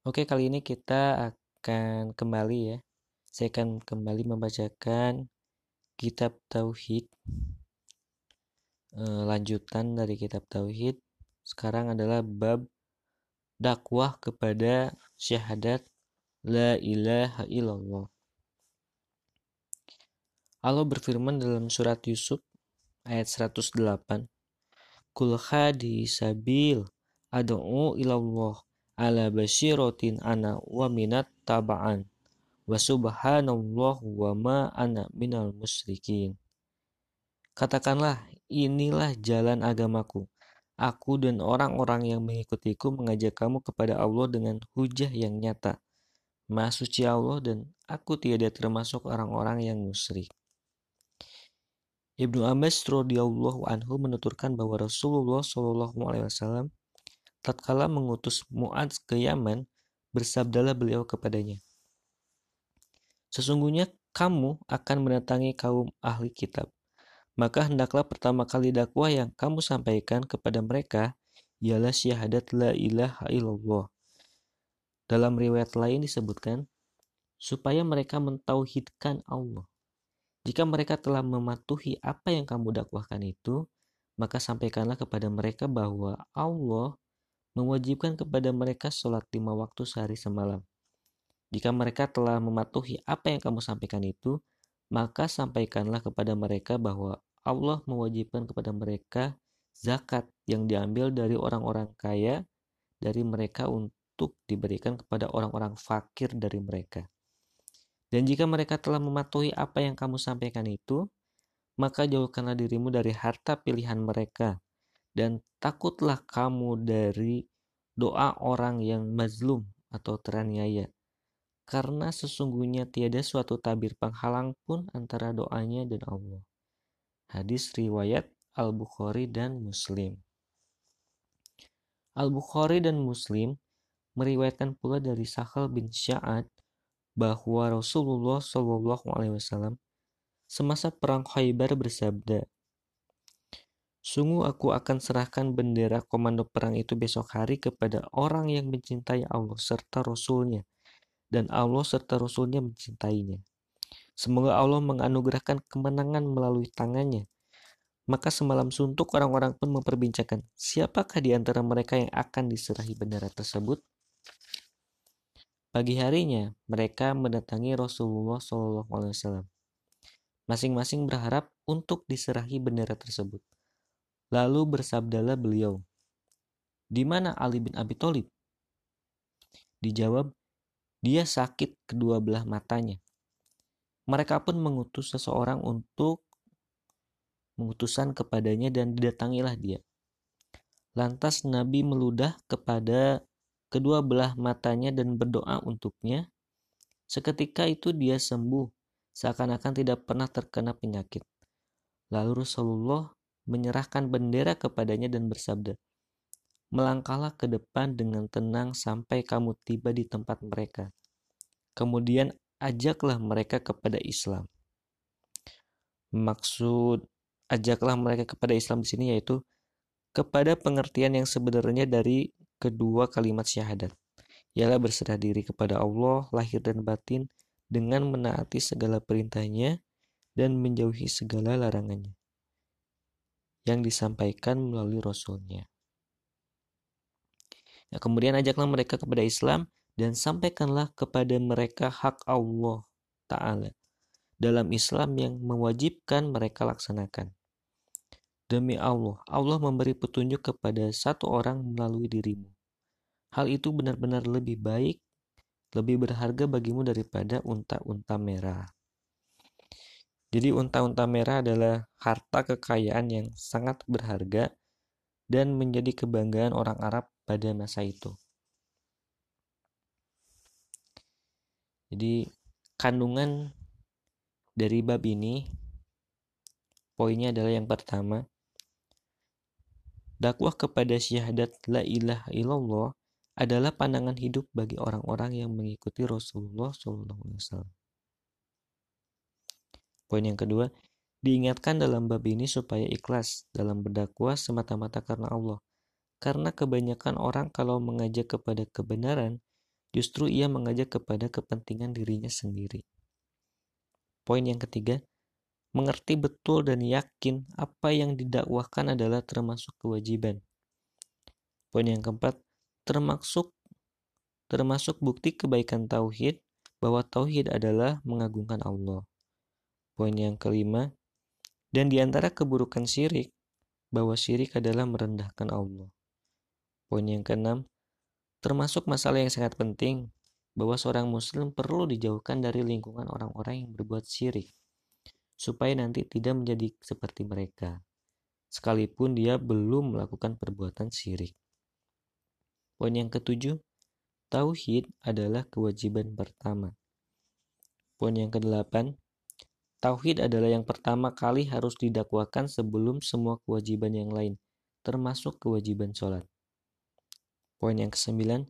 Oke, kali ini kita akan kembali ya. Saya akan kembali membacakan kitab Tauhid. E, lanjutan dari kitab Tauhid. Sekarang adalah bab dakwah kepada syahadat la ilaha illallah. Allah berfirman dalam surat Yusuf ayat 108. Kul hadi sabil ad'u ilallah ala basyiratin ana wa minat taba'an wa subhanallah wa ma ana minal musyrikin. Katakanlah, inilah jalan agamaku. Aku dan orang-orang yang mengikutiku mengajak kamu kepada Allah dengan hujah yang nyata. Maha suci Allah dan aku tiada termasuk orang-orang yang musyrik. Ibnu Abbas radhiyallahu anhu menuturkan bahwa Rasulullah shallallahu alaihi wasallam tatkala mengutus Mu'adz ke Yaman, bersabdalah beliau kepadanya, Sesungguhnya kamu akan mendatangi kaum ahli kitab. Maka hendaklah pertama kali dakwah yang kamu sampaikan kepada mereka ialah syahadat la ilaha illallah. Dalam riwayat lain disebutkan, supaya mereka mentauhidkan Allah. Jika mereka telah mematuhi apa yang kamu dakwahkan itu, maka sampaikanlah kepada mereka bahwa Allah mewajibkan kepada mereka sholat lima waktu sehari semalam. Jika mereka telah mematuhi apa yang kamu sampaikan itu, maka sampaikanlah kepada mereka bahwa Allah mewajibkan kepada mereka zakat yang diambil dari orang-orang kaya dari mereka untuk diberikan kepada orang-orang fakir dari mereka. Dan jika mereka telah mematuhi apa yang kamu sampaikan itu, maka jauhkanlah dirimu dari harta pilihan mereka dan takutlah kamu dari doa orang yang mazlum atau teraniaya. Karena sesungguhnya tiada suatu tabir penghalang pun antara doanya dan Allah. Hadis riwayat Al-Bukhari dan Muslim. Al-Bukhari dan Muslim meriwayatkan pula dari Sahal bin Sya'ad bahwa Rasulullah Wasallam semasa perang Khaybar bersabda, Sungguh aku akan serahkan bendera komando perang itu besok hari kepada orang yang mencintai Allah serta Rasulnya, dan Allah serta Rasulnya mencintainya. Semoga Allah menganugerahkan kemenangan melalui tangannya. Maka semalam suntuk orang-orang pun memperbincangkan siapakah di antara mereka yang akan diserahi bendera tersebut. Pagi harinya mereka mendatangi Rasulullah SAW. Masing-masing berharap untuk diserahi bendera tersebut. Lalu bersabdalah beliau, "Di mana Ali bin Abi Thalib?" Dijawab, "Dia sakit kedua belah matanya." Mereka pun mengutus seseorang untuk mengutusan kepadanya dan didatangilah dia. Lantas Nabi meludah kepada kedua belah matanya dan berdoa untuknya. Seketika itu dia sembuh, seakan-akan tidak pernah terkena penyakit. Lalu Rasulullah menyerahkan bendera kepadanya dan bersabda, Melangkahlah ke depan dengan tenang sampai kamu tiba di tempat mereka. Kemudian ajaklah mereka kepada Islam. Maksud ajaklah mereka kepada Islam di sini yaitu kepada pengertian yang sebenarnya dari kedua kalimat syahadat. Ialah berserah diri kepada Allah lahir dan batin dengan menaati segala perintahnya dan menjauhi segala larangannya yang disampaikan melalui Rasulnya. Ya, kemudian ajaklah mereka kepada Islam dan sampaikanlah kepada mereka hak Allah Ta'ala dalam Islam yang mewajibkan mereka laksanakan. Demi Allah, Allah memberi petunjuk kepada satu orang melalui dirimu. Hal itu benar-benar lebih baik, lebih berharga bagimu daripada unta-unta merah. Jadi unta-unta merah adalah harta kekayaan yang sangat berharga dan menjadi kebanggaan orang Arab pada masa itu. Jadi kandungan dari bab ini poinnya adalah yang pertama dakwah kepada syahadat la ilaha illallah adalah pandangan hidup bagi orang-orang yang mengikuti Rasulullah SAW. Poin yang kedua, diingatkan dalam bab ini supaya ikhlas dalam berdakwah semata-mata karena Allah. Karena kebanyakan orang kalau mengajak kepada kebenaran, justru ia mengajak kepada kepentingan dirinya sendiri. Poin yang ketiga, mengerti betul dan yakin apa yang didakwahkan adalah termasuk kewajiban. Poin yang keempat, termasuk termasuk bukti kebaikan tauhid bahwa tauhid adalah mengagungkan Allah. Poin yang kelima, dan di antara keburukan syirik bahwa syirik adalah merendahkan Allah. Poin yang keenam, termasuk masalah yang sangat penting bahwa seorang muslim perlu dijauhkan dari lingkungan orang-orang yang berbuat syirik supaya nanti tidak menjadi seperti mereka sekalipun dia belum melakukan perbuatan syirik. Poin yang ketujuh, tauhid adalah kewajiban pertama. Poin yang kedelapan, tauhid adalah yang pertama kali harus didakwakan sebelum semua kewajiban yang lain, termasuk kewajiban sholat. Poin yang kesembilan,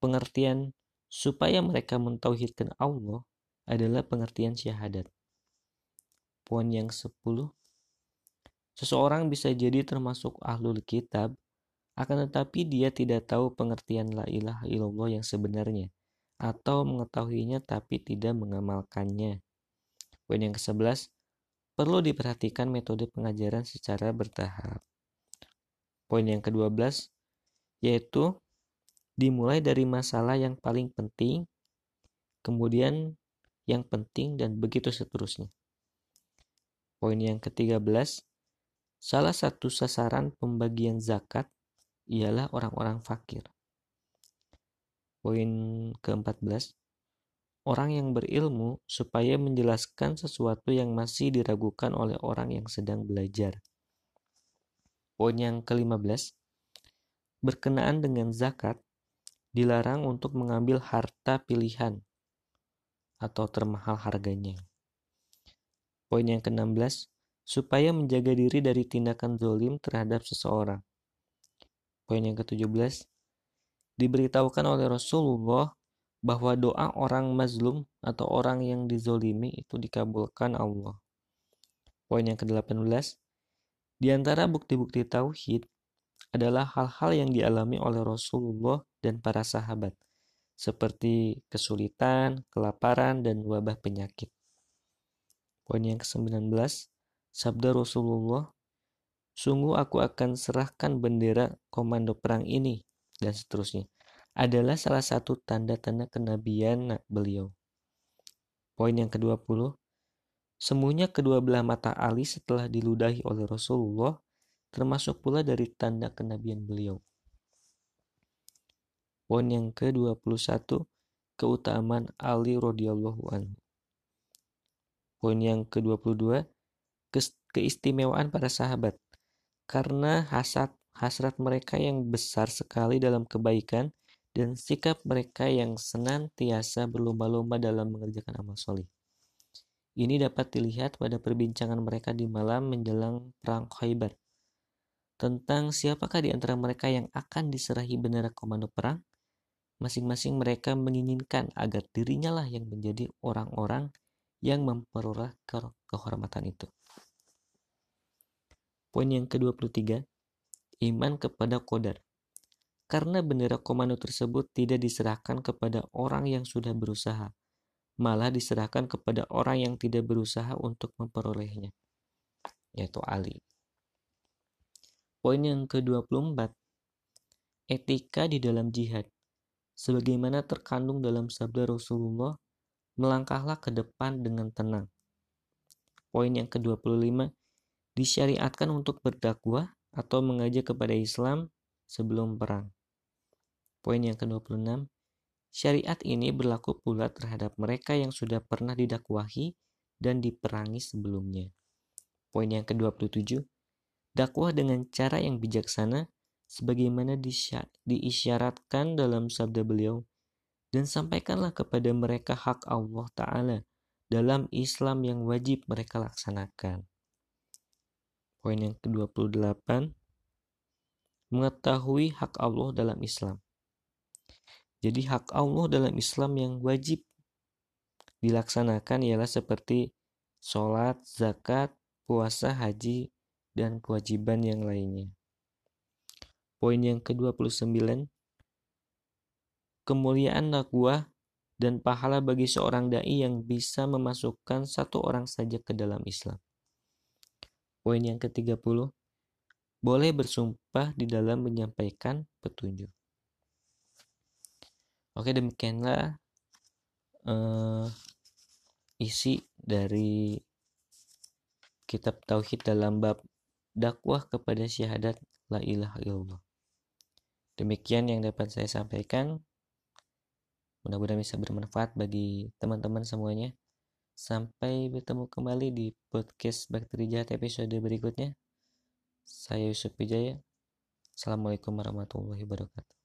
pengertian supaya mereka mentauhidkan Allah adalah pengertian syahadat. Poin yang sepuluh, seseorang bisa jadi termasuk ahlul kitab akan tetapi dia tidak tahu pengertian la ilaha illallah yang sebenarnya atau mengetahuinya tapi tidak mengamalkannya. Poin yang ke-11, perlu diperhatikan metode pengajaran secara bertahap. Poin yang ke-12 yaitu dimulai dari masalah yang paling penting, kemudian yang penting dan begitu seterusnya. Poin yang ke-13, salah satu sasaran pembagian zakat ialah orang-orang fakir. Poin ke-14, orang yang berilmu supaya menjelaskan sesuatu yang masih diragukan oleh orang yang sedang belajar. Poin yang ke-15, berkenaan dengan zakat, dilarang untuk mengambil harta pilihan atau termahal harganya. Poin yang ke-16, supaya menjaga diri dari tindakan zolim terhadap seseorang. Poin yang ke-17, diberitahukan oleh Rasulullah bahwa doa orang mazlum atau orang yang dizolimi itu dikabulkan Allah. Poin yang ke-18, di antara bukti-bukti tauhid adalah hal-hal yang dialami oleh Rasulullah dan para sahabat, seperti kesulitan, kelaparan, dan wabah penyakit. Poin yang ke-19, sabda Rasulullah Sungguh aku akan serahkan bendera komando perang ini dan seterusnya. Adalah salah satu tanda-tanda kenabian beliau. Poin yang ke-20. Semuanya kedua belah mata Ali setelah diludahi oleh Rasulullah termasuk pula dari tanda kenabian beliau. Poin yang ke-21 keutamaan Ali radhiyallahu anhu. Poin yang ke-22 keistimewaan para sahabat karena hasad hasrat mereka yang besar sekali dalam kebaikan dan sikap mereka yang senantiasa berlomba-lomba dalam mengerjakan amal soleh. Ini dapat dilihat pada perbincangan mereka di malam menjelang perang Khaybar tentang siapakah di antara mereka yang akan diserahi bendera komando perang. Masing-masing mereka menginginkan agar dirinya lah yang menjadi orang-orang yang memperoleh kehormatan itu. Poin yang ke-23, iman kepada kodar. Karena bendera komando tersebut tidak diserahkan kepada orang yang sudah berusaha, malah diserahkan kepada orang yang tidak berusaha untuk memperolehnya, yaitu Ali. Poin yang ke-24, etika di dalam jihad. Sebagaimana terkandung dalam sabda Rasulullah, melangkahlah ke depan dengan tenang. Poin yang ke-25, disyariatkan untuk berdakwah atau mengajak kepada Islam sebelum perang. Poin yang ke-26, syariat ini berlaku pula terhadap mereka yang sudah pernah didakwahi dan diperangi sebelumnya. Poin yang ke-27, dakwah dengan cara yang bijaksana sebagaimana diisyaratkan dalam sabda beliau, Dan sampaikanlah kepada mereka hak Allah Ta'ala dalam Islam yang wajib mereka laksanakan. Poin yang ke-28 mengetahui hak Allah dalam Islam. Jadi hak Allah dalam Islam yang wajib dilaksanakan ialah seperti sholat, zakat, puasa, haji, dan kewajiban yang lainnya. Poin yang ke-29, kemuliaan dakwah dan pahala bagi seorang dai yang bisa memasukkan satu orang saja ke dalam Islam. Poin yang ke-30, boleh bersumpah di dalam menyampaikan petunjuk. Oke, demikianlah uh, isi dari kitab tauhid dalam bab dakwah kepada syahadat la ilaha illallah. Demikian yang dapat saya sampaikan. Mudah-mudahan bisa bermanfaat bagi teman-teman semuanya. Sampai bertemu kembali di podcast Bakteri Jahat episode berikutnya. Saya Yusuf Wijaya. Assalamualaikum warahmatullahi wabarakatuh.